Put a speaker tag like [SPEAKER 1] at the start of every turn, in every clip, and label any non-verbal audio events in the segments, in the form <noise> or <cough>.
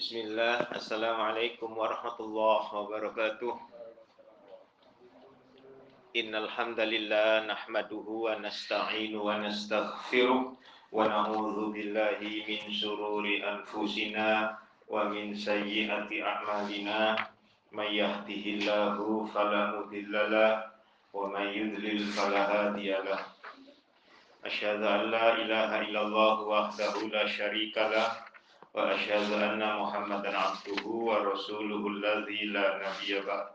[SPEAKER 1] Bismillah, Assalamualaikum warahmatullahi wabarakatuh. Innal hamdalillah nahmaduhu wa nasta'inu wa nastaghfiruh wa na'udzu billahi min shururi anfusina wa min sayyiati a'malina may yahdihillahu fala mudhillalah wa may yudlil fala hadiyalah. Asyhadu an la ilaha illallah wahdahu la syarikalah وأشهد أن محمدا عبده ورسوله الذي لا نبي بعد.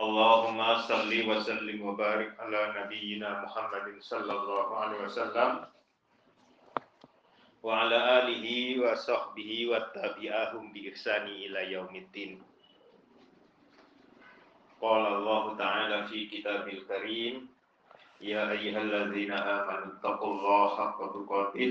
[SPEAKER 1] اللهم صل وسلم وبارك على نبينا محمد صلى الله عليه وسلم وعلى آله وصحبه واتبعهم بإحسان إلى يوم الدين. قال الله تعالى في كتابه الكريم يا أيها الذين آمنوا اتقوا الله حق تقاته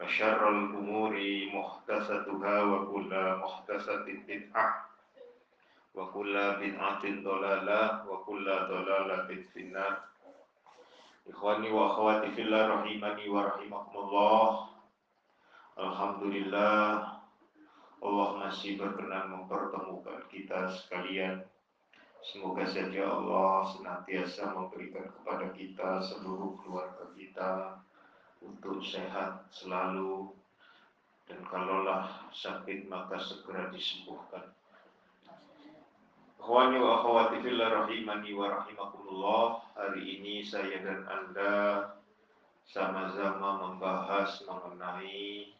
[SPEAKER 1] وشر الأمور محدثتها وكل محدثة بدعة وكل بدعة ضلالة وكل ضلالة في النار Ikhwani wa akhwati fillah rahimani wa rahimakumullah Alhamdulillah Allah masih berkenan mempertemukan kita sekalian Semoga saja Allah senantiasa memberikan kepada kita seluruh keluarga kita untuk sehat selalu dan kalaulah sakit maka segera disembuhkan. Akhwani wa akhwati fillah rahimani wa rahimakumullah. Hari ini saya dan Anda sama-sama membahas mengenai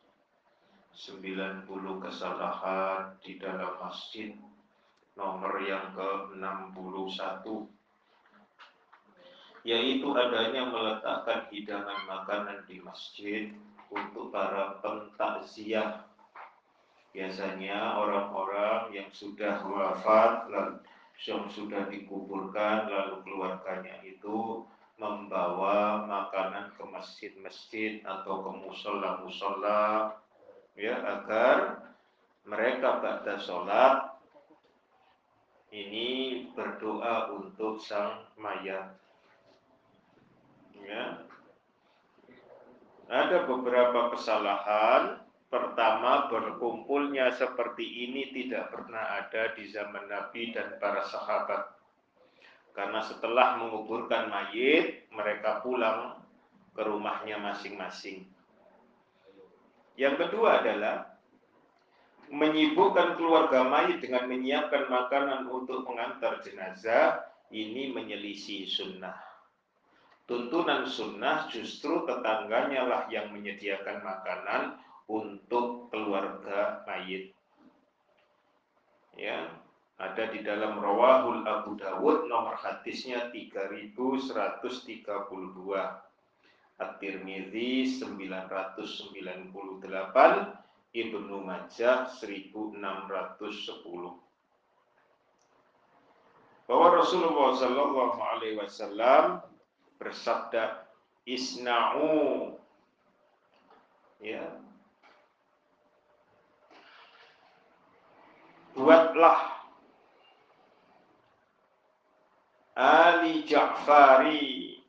[SPEAKER 1] 90 kesalahan di dalam masjid nomor yang ke-61 yaitu adanya meletakkan hidangan makanan di masjid untuk para pentakziah. Biasanya orang-orang yang sudah wafat, yang sudah dikuburkan, lalu keluarganya itu membawa makanan ke masjid-masjid atau ke musola-musola, ya agar mereka pada sholat ini berdoa untuk sang mayat ya. Ada beberapa kesalahan. Pertama, berkumpulnya seperti ini tidak pernah ada di zaman Nabi dan para sahabat. Karena setelah menguburkan mayit, mereka pulang ke rumahnya masing-masing. Yang kedua adalah menyibukkan keluarga mayit dengan menyiapkan makanan untuk mengantar jenazah, ini menyelisih sunnah tuntunan sunnah justru tetangganya lah yang menyediakan makanan untuk keluarga mayit. Ya, ada di dalam Rawahul Abu Dawud nomor hadisnya 3132. At-Tirmidzi 998, Ibnu Majah 1610. Bahwa Rasulullah Shallallahu alaihi wasallam bersabda isna'u ya buatlah Ali Ja'fari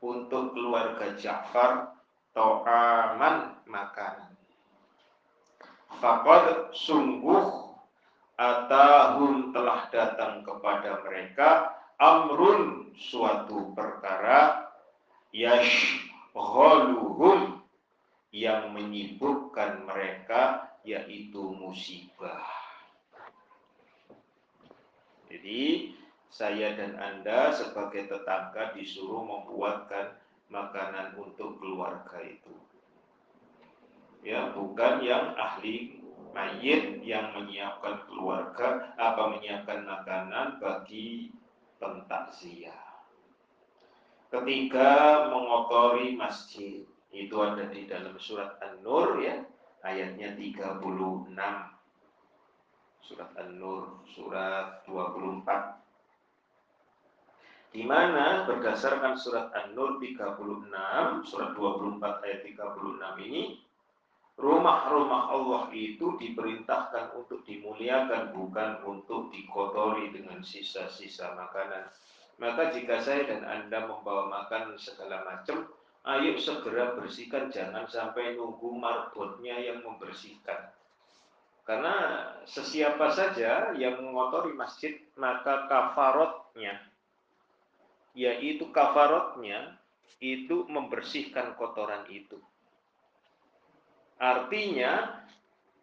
[SPEAKER 1] untuk keluarga Ja'far to'aman makanan. Fakad sungguh atahum telah datang kepada mereka amrun suatu perkara yashghaluhum yang menyibukkan mereka yaitu musibah. Jadi saya dan Anda sebagai tetangga disuruh membuatkan makanan untuk keluarga itu. Ya, bukan yang ahli mayit yang menyiapkan keluarga apa menyiapkan makanan bagi pentakziah. Ketiga, mengotori masjid. Itu ada di dalam surat An-Nur ya, ayatnya 36. Surat An-Nur, surat 24 di mana berdasarkan surat An-Nur 36, surat 24 ayat 36 ini, rumah-rumah Allah itu diperintahkan untuk dimuliakan, bukan untuk dikotori dengan sisa-sisa makanan. Maka jika saya dan Anda membawa makan segala macam, ayo segera bersihkan, jangan sampai nunggu marbotnya yang membersihkan. Karena sesiapa saja yang mengotori masjid, maka kafarotnya yaitu kafarotnya itu membersihkan kotoran itu. Artinya,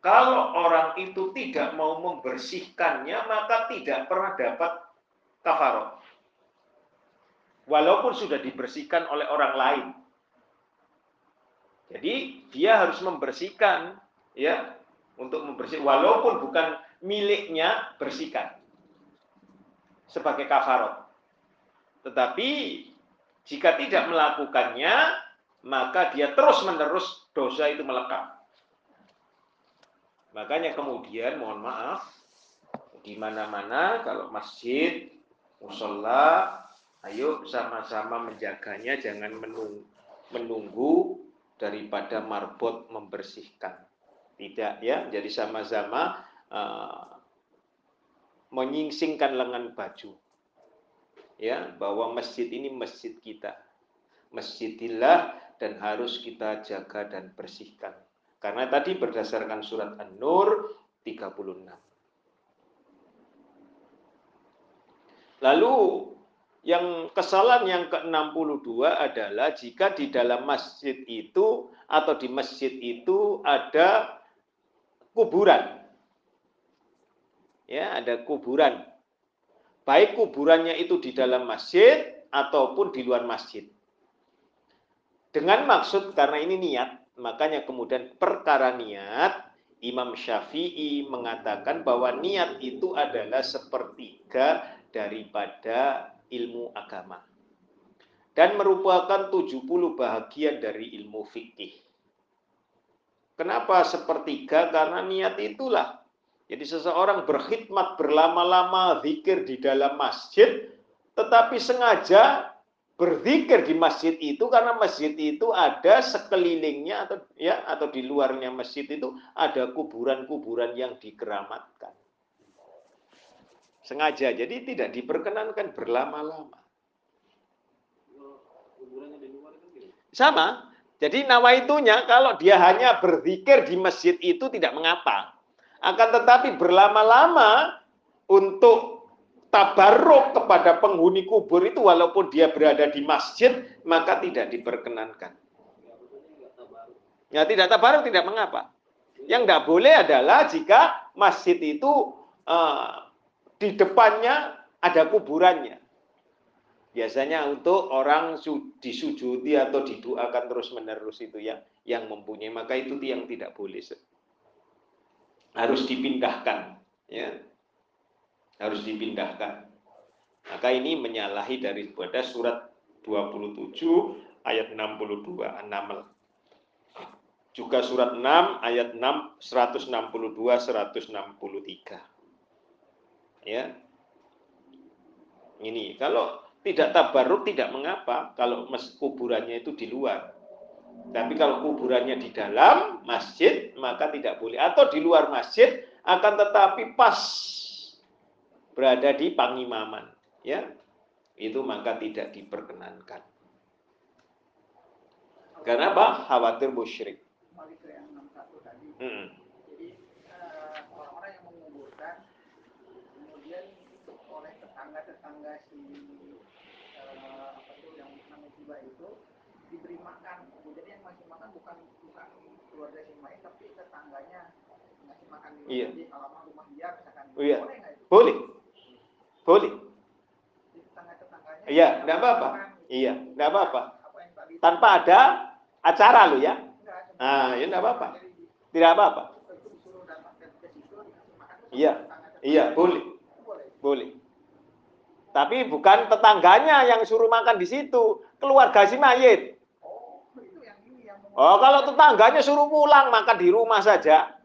[SPEAKER 1] kalau orang itu tidak mau membersihkannya, maka tidak pernah dapat kafarot. Walaupun sudah dibersihkan oleh orang lain. Jadi, dia harus membersihkan ya untuk membersihkan walaupun bukan miliknya bersihkan sebagai kafarot. Tetapi jika tidak melakukannya, maka dia terus-menerus dosa itu melekat. Makanya kemudian mohon maaf, di mana-mana kalau masjid, musola, ayo sama-sama menjaganya, jangan menunggu, daripada marbot membersihkan. Tidak ya, jadi sama-sama uh, menyingsingkan lengan baju ya bahwa masjid ini masjid kita. Masjidillah dan harus kita jaga dan bersihkan. Karena tadi berdasarkan surat An-Nur 36. Lalu yang kesalahan yang ke-62 adalah jika di dalam masjid itu atau di masjid itu ada kuburan. Ya, ada kuburan baik kuburannya itu di dalam masjid ataupun di luar masjid. Dengan maksud karena ini niat, makanya kemudian perkara niat Imam Syafi'i mengatakan bahwa niat itu adalah sepertiga daripada ilmu agama dan merupakan 70 bahagian dari ilmu fikih. Kenapa sepertiga? Karena niat itulah jadi seseorang berkhidmat berlama-lama zikir di dalam masjid, tetapi sengaja berzikir di masjid itu karena masjid itu ada sekelilingnya atau ya atau di luarnya masjid itu ada kuburan-kuburan yang dikeramatkan. Sengaja, jadi tidak diperkenankan berlama-lama. Sama. Jadi nawaitunya kalau dia hanya berzikir di masjid itu tidak mengapa. Akan tetapi berlama-lama untuk tabaruk kepada penghuni kubur itu walaupun dia berada di masjid, maka tidak diperkenankan. Ya tidak tabaruk tidak mengapa. Yang tidak boleh adalah jika masjid itu uh, di depannya ada kuburannya. Biasanya untuk orang disujudi atau didoakan terus-menerus itu yang yang mempunyai maka itu yang tidak boleh harus dipindahkan ya harus dipindahkan. Maka ini menyalahi daripada surat 27 ayat 62 An-Naml. Juga surat 6 ayat 6 162 163 ya. Ini kalau tidak tabaruk tidak mengapa kalau kuburannya itu di luar. Tapi kalau kuburannya di dalam masjid, maka tidak boleh. Atau di luar masjid, akan tetapi pas berada di pangimaman. Ya, itu maka tidak diperkenankan. Karena apa? Khawatir musyrik. Hmm. Jadi
[SPEAKER 2] orang-orang yang menguburkan, kemudian oleh tetangga-tetangga si apa itu yang namanya itu diberi makan jadi yang masih makan bukan bukan keluarga si Mai tapi tetangganya ngasih makan di,
[SPEAKER 1] iya.
[SPEAKER 2] di halaman rumah dia misalkan
[SPEAKER 1] boleh nggak itu? boleh boleh Iya, enggak apa-apa. Iya, enggak apa-apa. Tanpa ada acara lo ya. Ah, ya enggak apa-apa. Tidak apa-apa. Iya. Iya, boleh. Boleh. Tapi bukan tetangganya yang suruh makan di situ, keluarga si mayit. Oh, kalau tetangganya suruh pulang makan di rumah saja.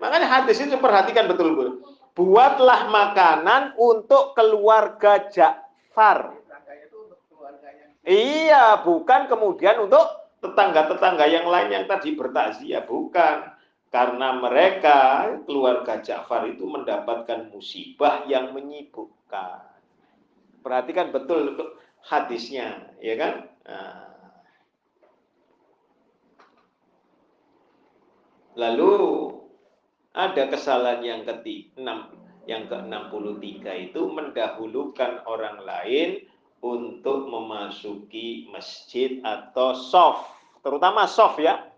[SPEAKER 1] Makanya hadis itu perhatikan betul-betul. Buatlah makanan untuk keluarga Ja'far. Iya, bukan kemudian untuk tetangga-tetangga yang lain yang tadi bertakziah, bukan. Karena mereka, keluarga Ja'far itu mendapatkan musibah yang menyibukkan. Perhatikan betul hadisnya, ya kan? Nah. Lalu ada kesalahan yang ketiga, yang ke-63 itu mendahulukan orang lain untuk memasuki masjid atau soft, terutama soft ya,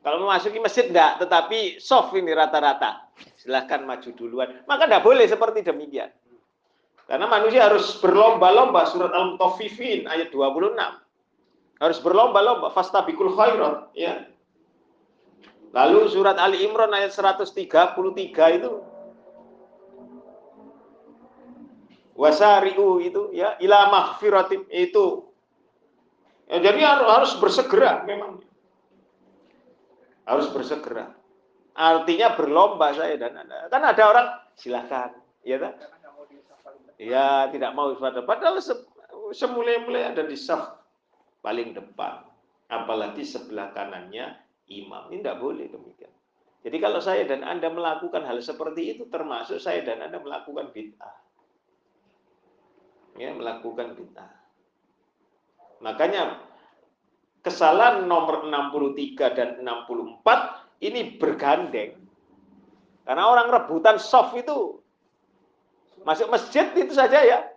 [SPEAKER 1] kalau memasuki masjid enggak, tetapi soft ini rata-rata. Silahkan maju duluan. Maka enggak boleh seperti demikian. Karena manusia harus berlomba-lomba. Surat Al-Mutaffifin ayat 26. Harus berlomba-lomba. Fastabikul khairat. Ya. Lalu surat Ali Imran ayat 133 itu. Wasari'u itu ya ila maghfiratim itu. Ya, jadi harus bersegera memang harus bersegera. Artinya berlomba saya dan Anda. Kan ada orang silakan, ya kan? Ya, tidak mau pada padahal se semulai-mulai ada di saf paling depan. Apalagi sebelah kanannya imam. Ini tidak boleh demikian. Jadi kalau saya dan Anda melakukan hal seperti itu termasuk saya dan Anda melakukan bid'ah. Ya, melakukan bid'ah. Makanya kesalahan nomor 63 dan 64 ini bergandeng. Karena orang rebutan soft itu masuk masjid itu saja ya.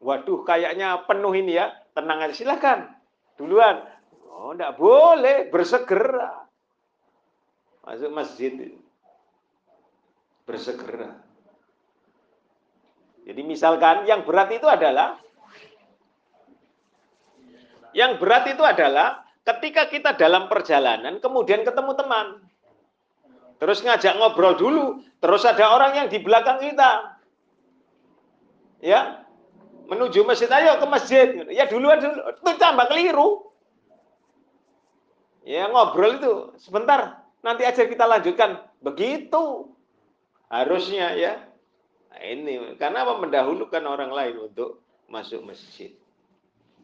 [SPEAKER 1] Waduh, kayaknya penuh ini ya. Tenang aja, silakan. Duluan. Oh, enggak boleh, bersegera. Masuk masjid. Bersegera. Jadi misalkan yang berat itu adalah yang berat itu adalah Ketika kita dalam perjalanan, kemudian ketemu teman. Terus ngajak ngobrol dulu. Terus ada orang yang di belakang kita. Ya, menuju masjid, ayo ke masjid. Ya duluan dulu. Itu tambah keliru. Ya ngobrol itu. Sebentar, nanti aja kita lanjutkan. Begitu. Harusnya ya. Nah, ini karena apa mendahulukan orang lain untuk masuk masjid.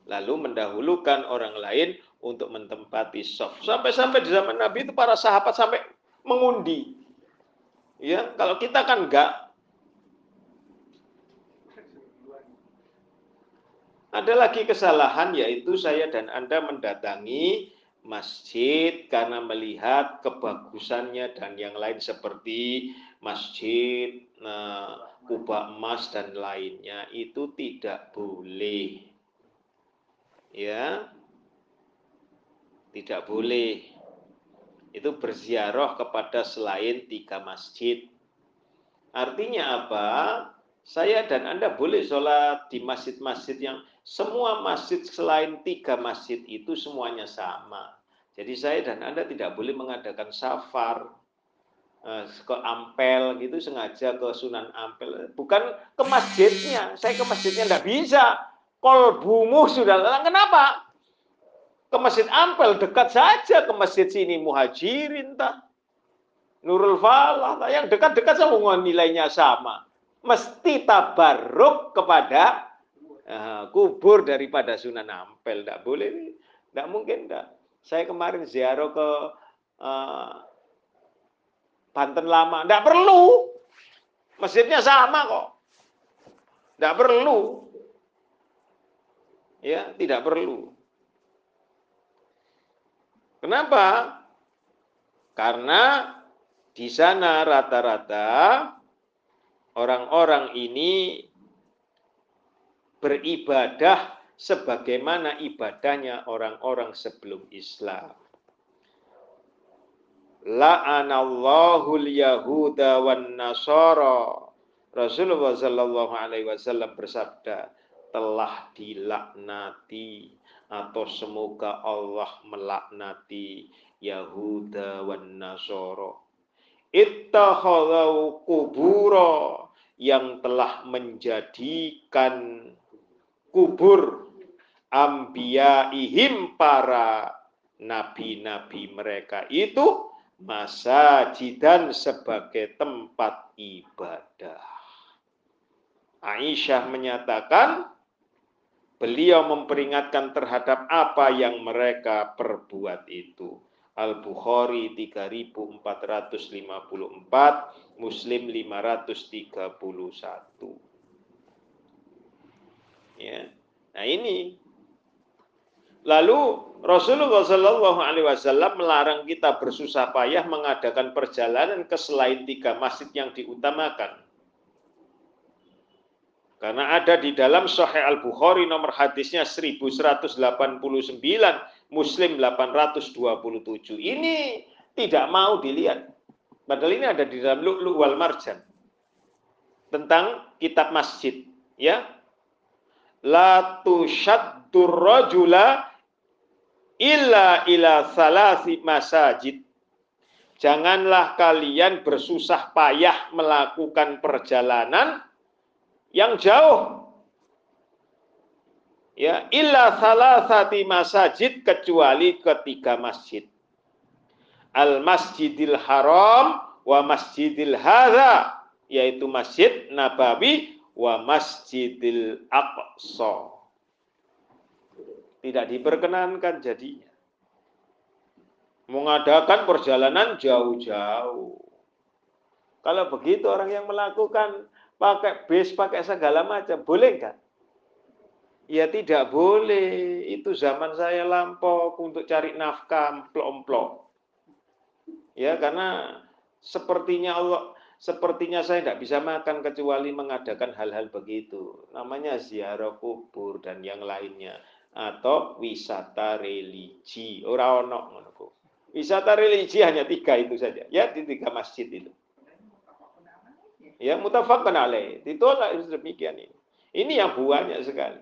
[SPEAKER 1] Lalu mendahulukan orang lain untuk menempati soft. Sampai-sampai di zaman Nabi itu para sahabat sampai mengundi. Ya, kalau kita kan enggak. Ada lagi kesalahan yaitu saya dan Anda mendatangi masjid karena melihat kebagusannya dan yang lain seperti masjid, nah, kubah emas dan lainnya itu tidak boleh. Ya, tidak boleh. Itu berziarah kepada selain tiga masjid. Artinya apa? Saya dan Anda boleh sholat di masjid-masjid yang semua masjid selain tiga masjid itu semuanya sama. Jadi saya dan Anda tidak boleh mengadakan safar eh, ke Ampel gitu sengaja ke Sunan Ampel. Bukan ke masjidnya. Saya ke masjidnya tidak bisa. Kolbumu sudah. Kenapa? Ke Masjid Ampel dekat saja ke masjid sini Muhajirin tak. Nurul Falah yang dekat-dekat sama nilainya sama. Mesti tabarruk kepada uh, kubur daripada Sunan Ampel. Tidak boleh, tidak mungkin tidak. Saya kemarin ziarah ke uh, Banten Lama. Tidak perlu. Masjidnya sama kok. Tidak perlu. Ya, tidak perlu. Kenapa? Karena di sana rata-rata orang-orang ini beribadah sebagaimana ibadahnya orang-orang sebelum Islam. La'anallahu al-yahuda wan nasara. Rasulullah sallallahu alaihi wasallam bersabda, telah dilaknati atau semoga Allah melaknati Yahuda wan Nasoro. Ittakhadhu kubura yang telah menjadikan kubur ihim para nabi-nabi mereka itu masajidan sebagai tempat ibadah. Aisyah menyatakan beliau memperingatkan terhadap apa yang mereka perbuat itu. Al-Bukhari 3454, Muslim 531. Ya. Nah, ini Lalu Rasulullah Shallallahu Alaihi Wasallam melarang kita bersusah payah mengadakan perjalanan ke selain tiga masjid yang diutamakan. Karena ada di dalam Sahih Al Bukhari nomor hadisnya 1189, Muslim 827. Ini tidak mau dilihat. Padahal ini ada di dalam Lu'lu Marjan. Tentang kitab masjid, ya. La tushaddur rajula illa ila salasi masajid. Janganlah kalian bersusah payah melakukan perjalanan yang jauh. Ya, illa salasati masajid kecuali ketiga masjid. Al Masjidil Haram wa Masjidil Hadza yaitu Masjid Nabawi wa Masjidil Aqsa tidak diperkenankan jadinya. Mengadakan perjalanan jauh-jauh. Kalau begitu orang yang melakukan pakai bis, pakai segala macam, boleh enggak? Ya tidak boleh. Itu zaman saya lampau untuk cari nafkah emplok-emplok. Ya karena sepertinya Allah sepertinya saya tidak bisa makan kecuali mengadakan hal-hal begitu. Namanya ziarah kubur dan yang lainnya atau wisata religi. Ora ono Wisata religi hanya tiga itu saja. Ya di tiga masjid itu. Ya mutafakkan alaih. Ditolak demikian ini. Ini yang banyak sekali.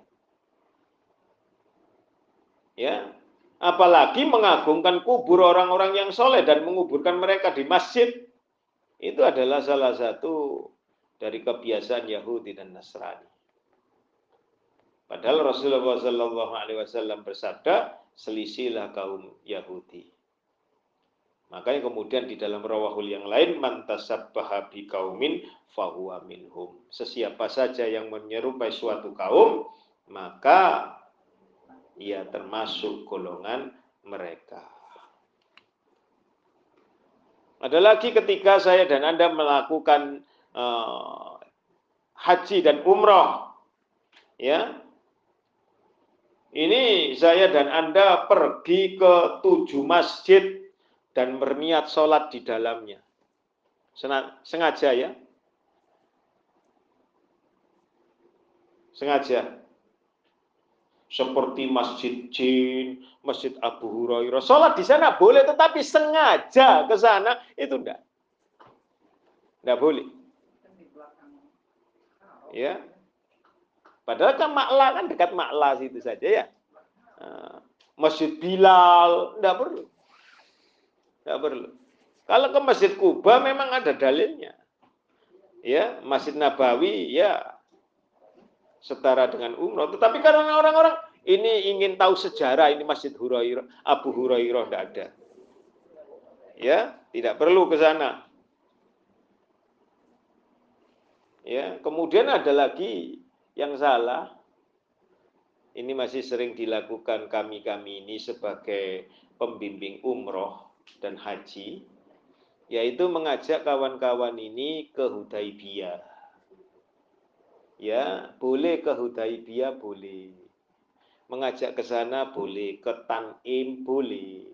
[SPEAKER 1] Ya, apalagi mengagungkan kubur orang-orang yang soleh dan menguburkan mereka di masjid itu adalah salah satu dari kebiasaan Yahudi dan Nasrani. Padahal Rasulullah Wasallam bersabda, selisihlah kaum Yahudi. Makanya kemudian di dalam rawahul yang lain mantasabbaha bi kaumin fahuwa minhum. Sesiapa saja yang menyerupai suatu kaum, maka ia termasuk golongan mereka. Ada lagi ketika saya dan Anda melakukan uh, haji dan umroh, ya ini saya dan Anda pergi ke tujuh masjid dan berniat sholat di dalamnya. Sengaja ya. Sengaja. Seperti Masjid Jin, Masjid Abu Hurairah. Sholat di sana boleh, tetapi sengaja ke sana itu enggak. Enggak boleh. Ya, Padahal kan Makla kan dekat Makla situ saja ya. Nah, Masjid Bilal, tidak perlu. Tidak perlu. Kalau ke Masjid Kuba memang ada dalilnya. Ya, Masjid Nabawi ya setara dengan umroh. Tetapi karena orang-orang ini ingin tahu sejarah ini Masjid Hurairah, Abu Hurairah tidak ada. Ya, tidak perlu ke sana. Ya, kemudian ada lagi yang salah, ini masih sering dilakukan kami-kami ini sebagai pembimbing umroh dan haji, yaitu mengajak kawan-kawan ini ke Hudaibiyah. Ya, boleh ke Hudaibiyah, boleh. Mengajak ke sana boleh, ke Tanim boleh.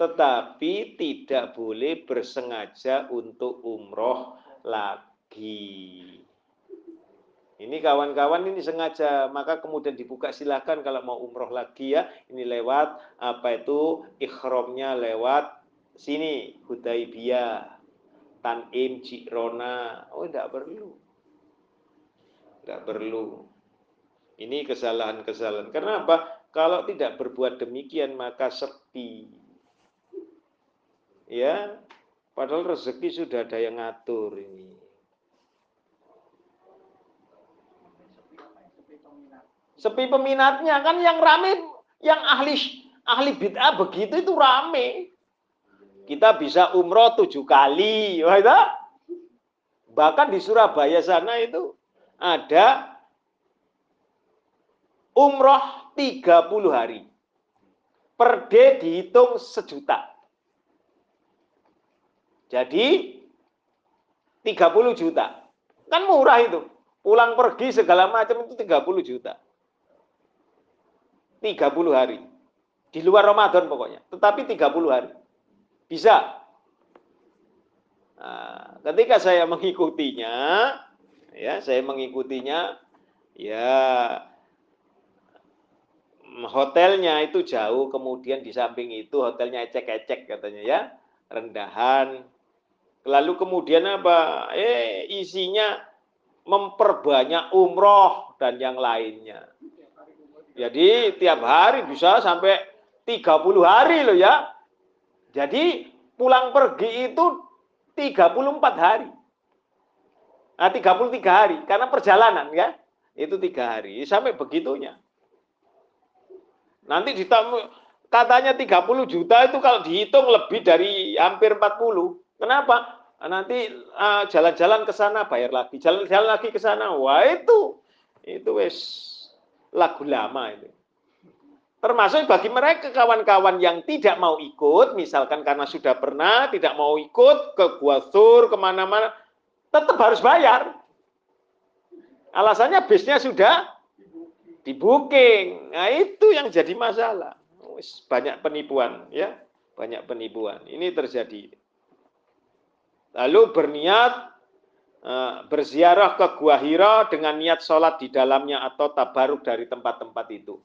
[SPEAKER 1] Tetapi tidak boleh bersengaja untuk umroh lagi. Ini kawan-kawan ini sengaja, maka kemudian dibuka silahkan kalau mau umroh lagi ya. Ini lewat apa itu ikhromnya lewat sini Hudaibiyah, Tanim, Cirona. Oh tidak perlu, tidak perlu. Ini kesalahan-kesalahan. Karena apa? Kalau tidak berbuat demikian maka sepi. Ya, padahal rezeki sudah ada yang ngatur ini. Sepi peminatnya kan yang rame, yang ahli ahli bid'ah begitu itu rame. Kita bisa umroh tujuh kali, itu. Bahkan di Surabaya sana itu ada umroh 30 hari. Per day dihitung sejuta. Jadi 30 juta. Kan murah itu. Pulang pergi segala macam itu 30 juta. 30 hari. Di luar Ramadan pokoknya. Tetapi 30 hari. Bisa. Nah, ketika saya mengikutinya, ya saya mengikutinya, ya hotelnya itu jauh, kemudian di samping itu hotelnya ecek-ecek katanya ya, rendahan. Lalu kemudian apa? Eh isinya memperbanyak umroh dan yang lainnya. Jadi tiap hari bisa sampai 30 hari loh ya. Jadi pulang pergi itu 34 hari. Nah, 33 hari karena perjalanan ya. Itu tiga hari sampai begitunya. Nanti ditambah katanya 30 juta itu kalau dihitung lebih dari hampir 40. Kenapa? Nanti ah, jalan-jalan uh, ke sana bayar lagi, jalan-jalan lagi ke sana. Wah, itu itu wes lagu lama itu. Termasuk bagi mereka kawan-kawan yang tidak mau ikut, misalkan karena sudah pernah tidak mau ikut ke Gua Sur, ke mana-mana, tetap harus bayar. Alasannya bisnya sudah di booking. Nah, itu yang jadi masalah. Banyak penipuan ya, banyak penipuan. Ini terjadi. Lalu berniat eh, berziarah ke Gua Hira dengan niat sholat di dalamnya atau tabaruk dari tempat-tempat itu.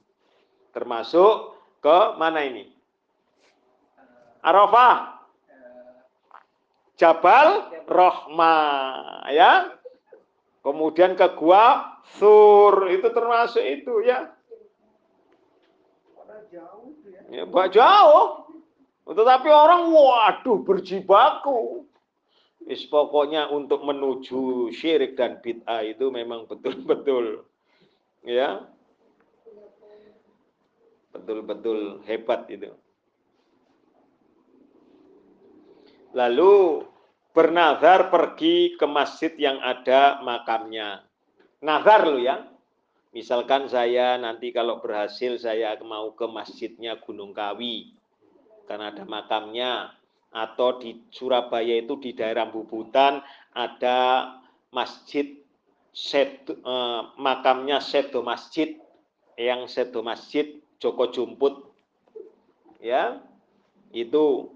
[SPEAKER 1] Termasuk ke mana ini? Arafah. Jabal Rohma ya. Kemudian ke Gua sur itu termasuk itu ya. Ya, jauh. Tetapi orang waduh berjibaku. Is pokoknya untuk menuju syirik dan bid'ah itu memang betul-betul ya. Betul-betul hebat itu. Lalu bernazar pergi ke masjid yang ada makamnya. Nazar lo ya. Misalkan saya nanti kalau berhasil saya mau ke masjidnya Gunung Kawi. Karena ada makamnya. Atau di Surabaya itu di daerah Bubutan ada masjid set, eh, makamnya Sedo Masjid. Yang Sedo Masjid Joko Jumput. Ya itu.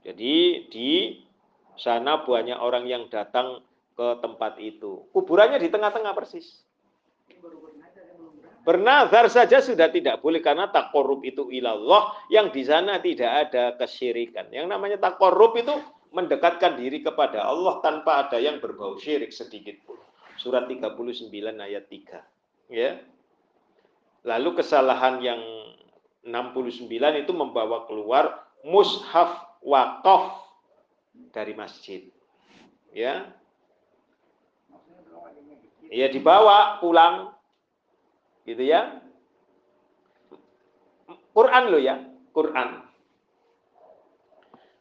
[SPEAKER 1] Jadi di sana banyak orang yang datang ke tempat itu. Kuburannya di tengah-tengah persis. Bernazar saja sudah tidak boleh karena tak korup itu ilallah yang di sana tidak ada kesyirikan. Yang namanya tak korup itu mendekatkan diri kepada Allah tanpa ada yang berbau syirik sedikit pun. Surat 39 ayat 3. Ya. Lalu kesalahan yang 69 itu membawa keluar mushaf wakaf dari masjid. Ya, ya dibawa pulang. Gitu ya. Quran lo ya Quran.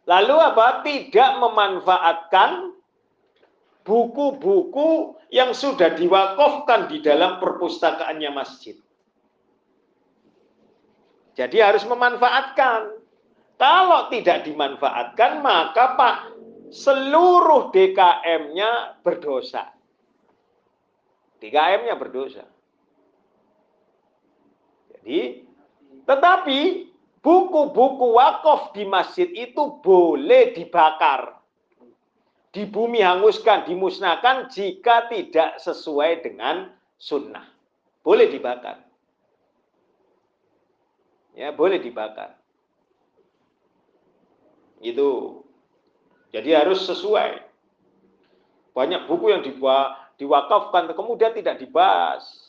[SPEAKER 1] Lalu apa? Tidak memanfaatkan buku-buku yang sudah diwakafkan di dalam perpustakaannya masjid. Jadi harus memanfaatkan kalau tidak dimanfaatkan maka Pak seluruh DKM-nya berdosa 3M-nya berdosa. Jadi, tetapi buku-buku wakaf di masjid itu boleh dibakar. Di bumi hanguskan, dimusnahkan jika tidak sesuai dengan sunnah. Boleh dibakar. Ya, boleh dibakar. Itu. Jadi harus sesuai. Banyak buku yang dibuat diwakafkan kemudian tidak dibahas.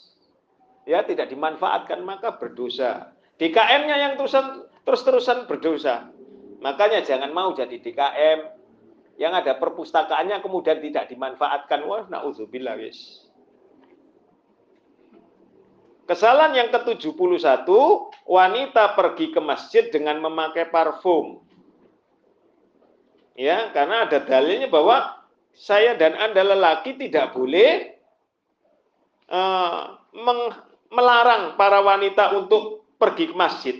[SPEAKER 1] ya tidak dimanfaatkan maka berdosa. DKM-nya yang terusan terus-terusan berdosa. Makanya jangan mau jadi DKM yang ada perpustakaannya kemudian tidak dimanfaatkan. Wah, naudzubillah wis. Kesalahan yang ke-71, wanita pergi ke masjid dengan memakai parfum. Ya, karena ada dalilnya bahwa saya dan Anda lelaki tidak boleh uh, melarang para wanita untuk pergi ke masjid.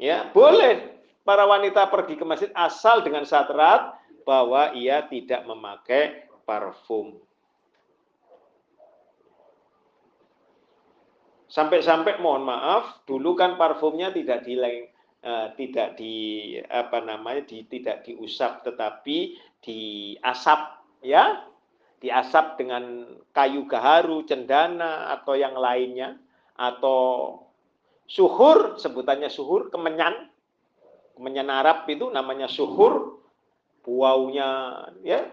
[SPEAKER 1] Ya, boleh para wanita pergi ke masjid asal dengan syarat bahwa ia tidak memakai parfum. Sampai-sampai mohon maaf, dulu kan parfumnya tidak dileng, uh, tidak di apa namanya, di, tidak diusap, tetapi diasap, ya, diasap dengan kayu gaharu, cendana atau yang lainnya, atau suhur, sebutannya suhur, kemenyan, kemenyan Arab itu namanya suhur, buaunya, ya.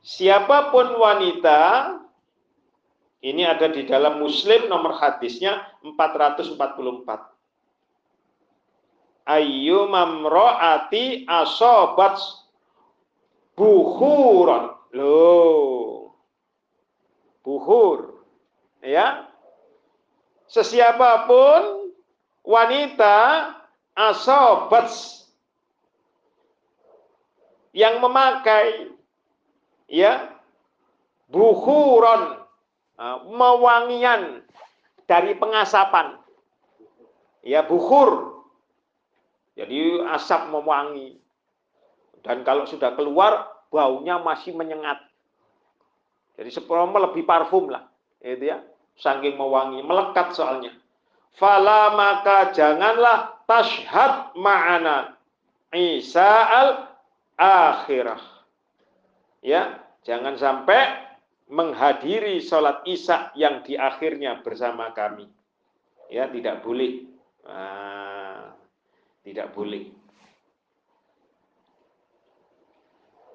[SPEAKER 1] Siapa pun wanita ini ada di dalam Muslim nomor hadisnya 444. Ayu mamroati asobat buhuron. Loh. Buhur. Ya. Sesiapapun wanita asobat yang memakai ya buhuron mewangian dari pengasapan. Ya, bukhur. Jadi asap mewangi. Dan kalau sudah keluar, baunya masih menyengat. Jadi seperempat lebih parfum lah. Itu ya. Saking mewangi, melekat soalnya. Fala maka janganlah tashhad ma'ana Isa al akhirah. Ya, jangan sampai menghadiri sholat isya yang di akhirnya bersama kami. Ya, tidak boleh. Nah, tidak boleh.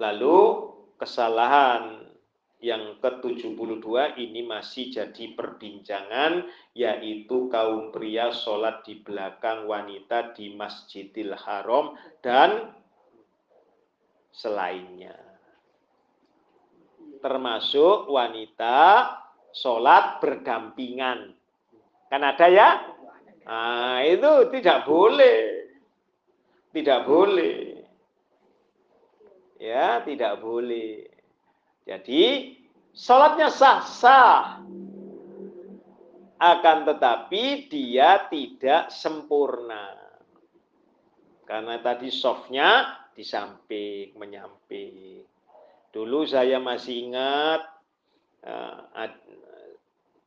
[SPEAKER 1] Lalu kesalahan yang ke-72 ini masih jadi perbincangan yaitu kaum pria sholat di belakang wanita di Masjidil Haram dan selainnya termasuk wanita sholat berdampingan. Kan ada ya? Nah, itu tidak boleh. Tidak boleh. Ya, tidak boleh. Jadi, sholatnya sah-sah. Akan tetapi dia tidak sempurna. Karena tadi softnya di samping, menyamping. Dulu saya masih ingat uh,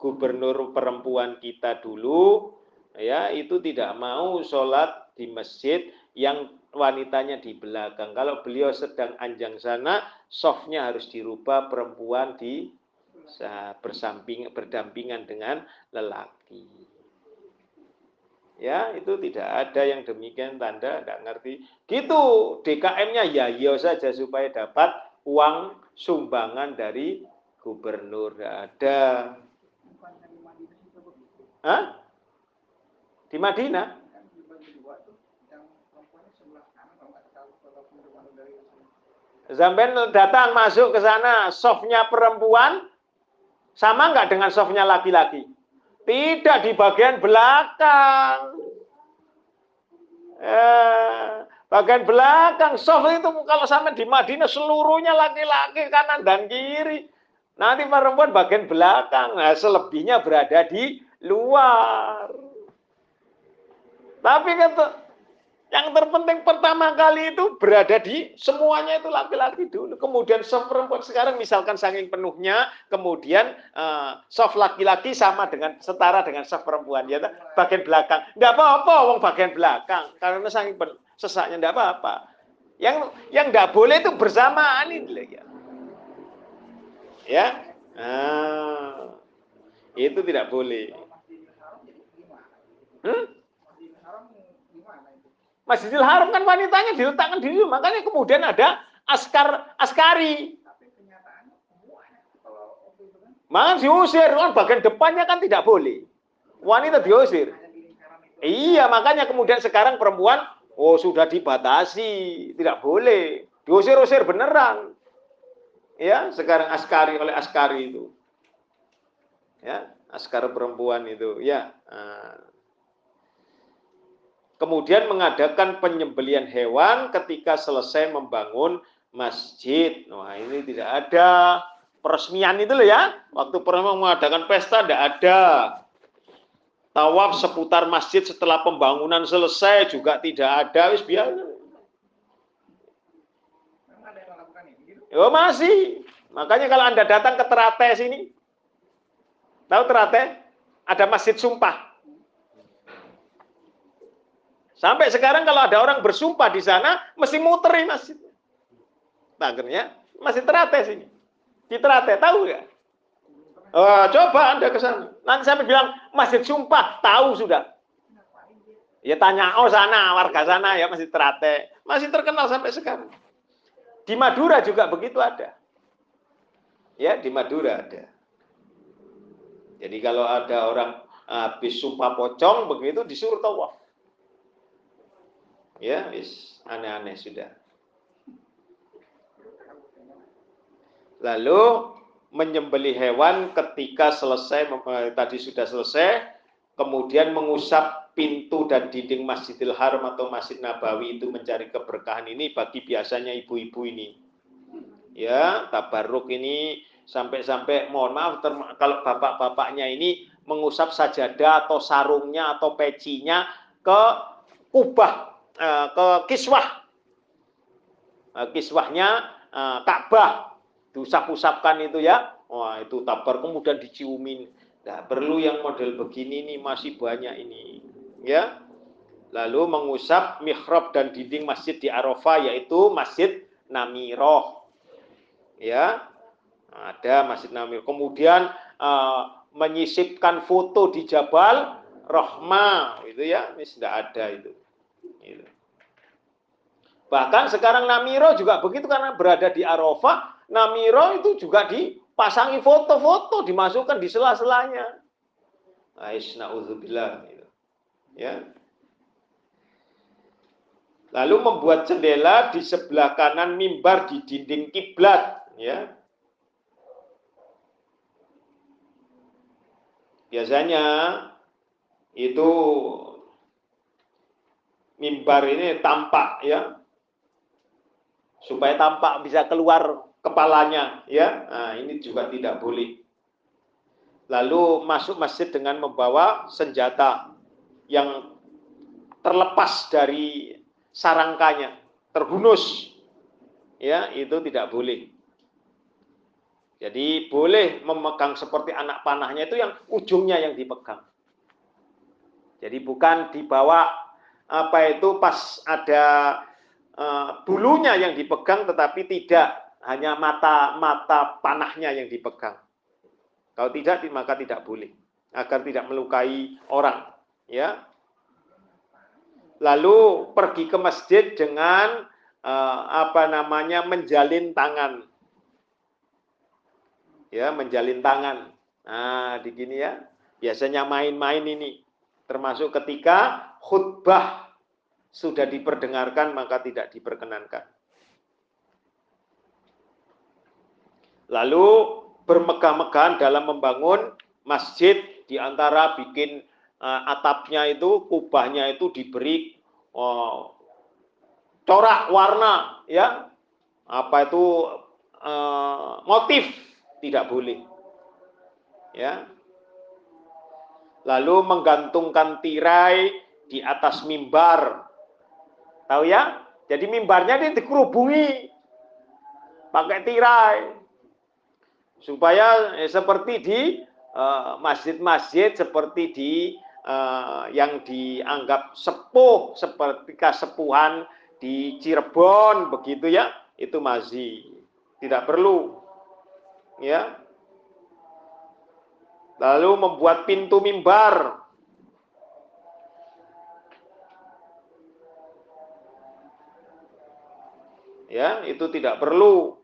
[SPEAKER 1] gubernur perempuan kita dulu ya itu tidak mau sholat di masjid yang wanitanya di belakang. Kalau beliau sedang anjang sana, softnya harus dirubah perempuan di bersamping berdampingan dengan lelaki. Ya, itu tidak ada yang demikian tanda tidak ngerti. Gitu, DKM-nya ya ya saja supaya dapat uang sumbangan dari gubernur ada. Hah? Di Madinah? Zamben datang masuk ke sana, softnya perempuan sama nggak dengan softnya laki-laki? Tidak di bagian belakang. Eh, Bagian belakang soft itu kalau sampai di Madinah seluruhnya laki-laki kanan dan kiri. Nanti perempuan bagian belakang, nah selebihnya berada di luar. Tapi kata yang terpenting pertama kali itu berada di semuanya itu laki-laki dulu. Kemudian soft perempuan sekarang misalkan saking penuhnya, kemudian uh, soft laki-laki sama dengan setara dengan soft perempuan ya bagian belakang. Enggak apa-apa wong bagian belakang karena saking sesaknya tidak apa-apa. Yang yang tidak boleh itu bersamaan ini ya. Ya, nah, itu tidak boleh. Hmm? Masjidil Haram kan wanitanya diletakkan di situ, makanya kemudian ada askar askari. Maka diusir, kan bagian depannya kan tidak boleh. Wanita diusir. Iya, makanya kemudian sekarang perempuan, oh sudah dibatasi, tidak boleh. Diusir-usir beneran. Ya, sekarang askari oleh askari itu. Ya, askar perempuan itu. Ya. Nah. Kemudian mengadakan penyembelian hewan ketika selesai membangun masjid. Wah, ini tidak ada peresmian itu loh ya. Waktu pernah mengadakan pesta tidak ada. Tawaf seputar masjid setelah pembangunan selesai juga tidak ada. Wis biar. Oh masih. Makanya kalau Anda datang ke Terate sini, tahu Terate? Ada masjid sumpah. Sampai sekarang kalau ada orang bersumpah di sana, mesti muter masjid. Akhirnya masih Terate sini. Di Terate, tahu nggak? Oh, coba Anda ke sana. Nanti saya bilang, Masjid Sumpah, tahu sudah. Ya tanya, oh sana, warga sana ya masih Terate. Masih terkenal sampai sekarang. Di Madura juga begitu ada. Ya, di Madura ada. Jadi kalau ada orang habis sumpah pocong begitu disuruh tawaf. Ya, wis aneh-aneh sudah. Lalu menyembeli hewan ketika selesai eh, tadi sudah selesai kemudian mengusap pintu dan dinding Masjidil Haram atau Masjid Nabawi itu mencari keberkahan ini bagi biasanya ibu-ibu ini ya tabarruk ini sampai-sampai mohon maaf kalau bapak-bapaknya ini mengusap sajadah atau sarungnya atau pecinya ke kubah eh, ke kiswah eh, kiswahnya Ka'bah diusap-usapkan itu ya. Wah, itu tabar kemudian diciumin. Nah, perlu yang model begini nih masih banyak ini. Ya. Lalu mengusap mihrab dan dinding masjid di Arafah yaitu Masjid Namiroh. Ya. Ada Masjid Namiroh. Kemudian menyisipkan foto di Jabal Rahmah itu ya, ini sudah ada itu. Itu. Bahkan sekarang Namiro juga begitu karena berada di Arafah, Namiro itu juga dipasangi foto-foto, dimasukkan di sela-selanya. Aisyna'udzubillah. Gitu. Ya. Lalu membuat jendela di sebelah kanan mimbar di dinding kiblat, ya. Biasanya itu mimbar ini tampak ya. Supaya tampak bisa keluar kepalanya ya. Nah, ini juga tidak boleh. Lalu masuk masjid dengan membawa senjata yang terlepas dari sarangkanya terhunus ya. Itu tidak boleh. Jadi boleh memegang seperti anak panahnya itu yang ujungnya yang dipegang. Jadi bukan dibawa apa itu pas ada uh, bulunya yang dipegang tetapi tidak hanya mata-mata panahnya yang dipegang. Kalau tidak maka tidak boleh agar tidak melukai orang, ya. Lalu pergi ke masjid dengan uh, apa namanya menjalin tangan. Ya, menjalin tangan. Nah, di gini ya. Biasanya main-main ini termasuk ketika khutbah sudah diperdengarkan maka tidak diperkenankan. Lalu bermegah-megahan dalam membangun masjid di antara bikin uh, atapnya itu, kubahnya itu diberi uh, corak warna ya. Apa itu uh, motif tidak boleh. Ya. Lalu menggantungkan tirai di atas mimbar. Tahu ya? Jadi mimbarnya ini dikerubungi. Pakai tirai. Supaya eh, seperti di eh, masjid-masjid uh, seperti di uh, yang dianggap sepuh seperti kesepuhan di Cirebon begitu ya. Itu masih tidak perlu ya. Lalu membuat pintu mimbar ya itu tidak perlu.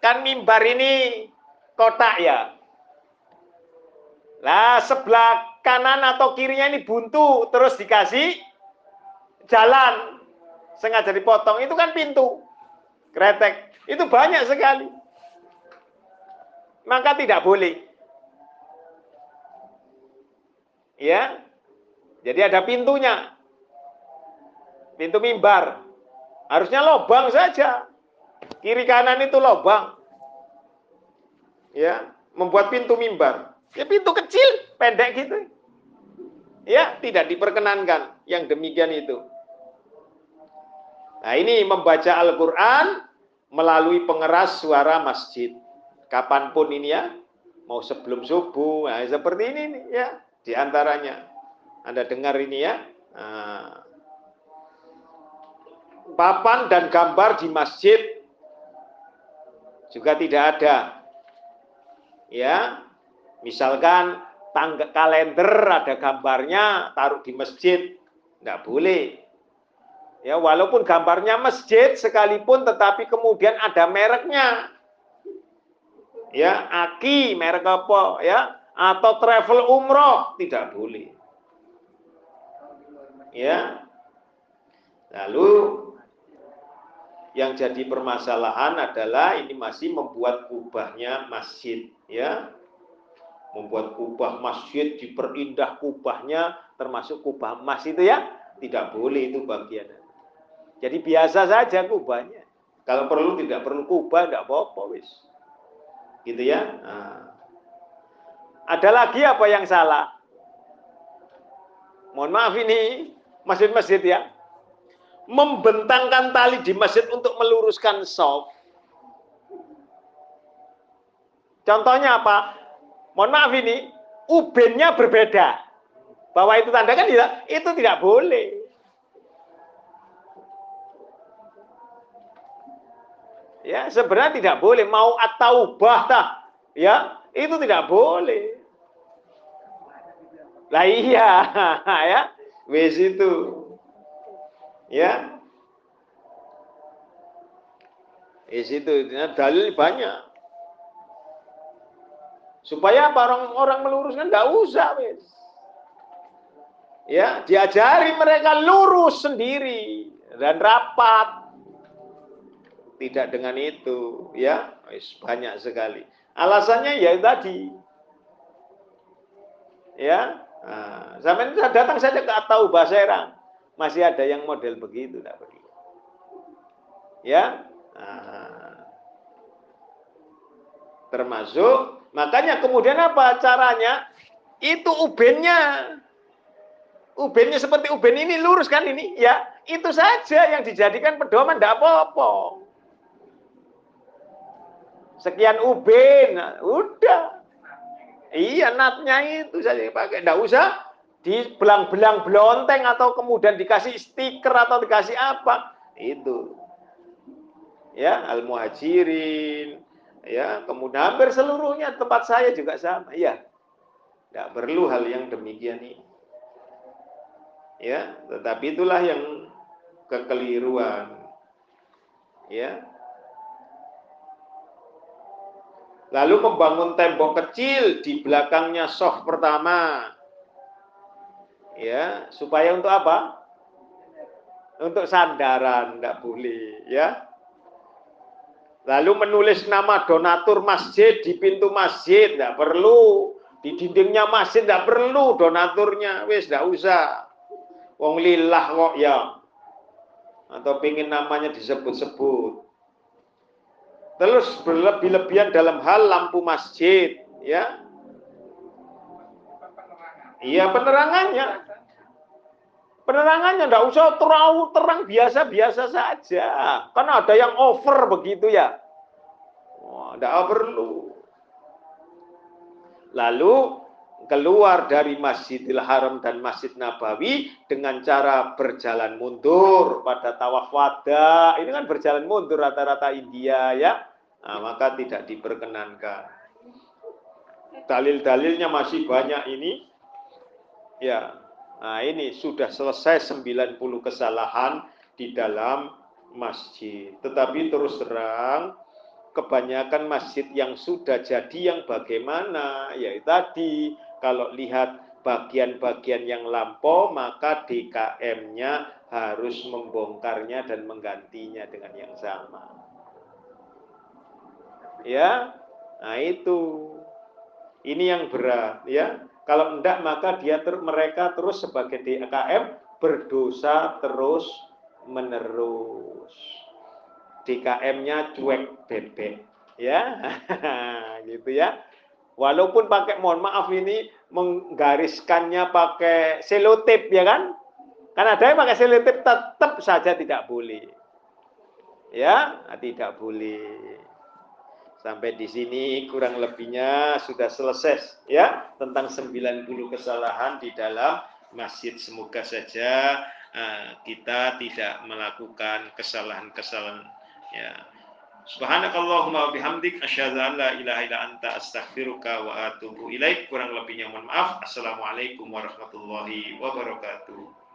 [SPEAKER 1] Kan mimbar ini kotak ya. Lah sebelah kanan atau kirinya ini buntu terus dikasih jalan. Sengaja dipotong. Itu kan pintu. Kretek. Itu banyak sekali. Maka tidak boleh. Ya? Jadi ada pintunya pintu mimbar harusnya lobang saja kiri kanan itu lobang ya membuat pintu mimbar ya pintu kecil pendek gitu ya tidak diperkenankan yang demikian itu Nah ini membaca Al-Quran melalui pengeras suara masjid. Kapan pun ini ya, mau sebelum subuh, nah, seperti ini ya, di antaranya. Anda dengar ini ya. Nah. Papan dan gambar di masjid juga tidak ada. Ya, misalkan tangga kalender ada gambarnya taruh di masjid, nggak boleh. Ya, walaupun gambarnya masjid sekalipun tetapi kemudian ada mereknya. Ya, Aki merek apa ya? Atau travel umroh tidak boleh. Ya. Lalu yang jadi permasalahan adalah ini masih membuat kubahnya masjid, ya. Membuat kubah masjid diperindah kubahnya termasuk kubah emas itu ya. Tidak boleh itu bagian jadi biasa saja kubahnya. Kalau perlu tidak perlu kubah, tidak apa-apa wis. Gitu ya. Nah. Ada lagi apa yang salah? Mohon maaf ini masjid-masjid ya. Membentangkan tali di masjid untuk meluruskan soft. Contohnya apa? Mohon maaf ini, ubennya berbeda. Bahwa itu tanda kan tidak, itu tidak boleh. Ya, sebenarnya tidak boleh mau atau tah. Ya, itu tidak boleh. Lah iya, <laughs> ya. Wes itu. Ya. Wes itu ya, dalil banyak. Supaya orang-orang meluruskan enggak usah, wes. Ya, diajari mereka lurus sendiri dan rapat. Tidak dengan itu ya. Banyak sekali. Alasannya ya tadi. Ya. Nah, sampai datang saja ke Atau Baserang masih ada yang model begitu tidak perlu. Ya? Nah, termasuk makanya kemudian apa caranya? Itu ubennya ubennya seperti uben ini lurus kan ini? Ya itu saja yang dijadikan pedoman tidak apa-apa. Sekian nah, udah. Iya, natnya itu saja pakai. Tidak usah di belang-belang belonteng atau kemudian dikasih stiker atau dikasih apa. Itu. Ya, al-muhajirin. Ya, kemudian hampir seluruhnya tempat saya juga sama. Iya. Tidak perlu hal yang demikian ini. Ya, tetapi itulah yang kekeliruan. Ya, Lalu membangun tembok kecil di belakangnya soft pertama. Ya, supaya untuk apa? Untuk sandaran, tidak boleh, ya. Lalu menulis nama donatur masjid di pintu masjid, tidak perlu. Di dindingnya masjid tidak perlu donaturnya, wis tidak usah. Wong lillah kok ya. Atau pingin namanya disebut-sebut. Terus berlebih-lebihan dalam hal lampu masjid, ya. Iya penerangannya. Penerangannya tidak usah terlalu terang biasa-biasa saja. Karena ada yang over begitu ya. Tidak perlu. Lalu keluar dari Masjidil Haram dan Masjid Nabawi dengan cara berjalan mundur pada tawaf wada. Ini kan berjalan mundur rata-rata India ya nah, maka tidak diperkenankan. Dalil-dalilnya masih banyak ini. Ya, nah ini sudah selesai 90 kesalahan di dalam masjid. Tetapi terus terang, kebanyakan masjid yang sudah jadi yang bagaimana? Ya tadi kalau lihat bagian-bagian yang lampau maka DKM-nya harus membongkarnya dan menggantinya dengan yang sama. Ya, nah itu. Ini yang berat ya. Kalau enggak maka dia ter, mereka terus sebagai DKM berdosa terus menerus. DKM-nya cuek bebek ya. <laughs> gitu ya. Walaupun pakai mohon maaf ini menggariskannya pakai selotip ya kan? Karena ada yang pakai selotip tetap saja tidak boleh. Ya, tidak boleh. Sampai di sini kurang lebihnya sudah selesai ya tentang 90 kesalahan di dalam masjid. Semoga saja uh, kita tidak melakukan kesalahan-kesalahan ya. Subhanakallahumma bihamdik asyhadu an la ilaha illa anta astaghfiruka wa atubu ilaik. Kurang lebihnya mohon maaf. Assalamualaikum warahmatullahi wabarakatuh.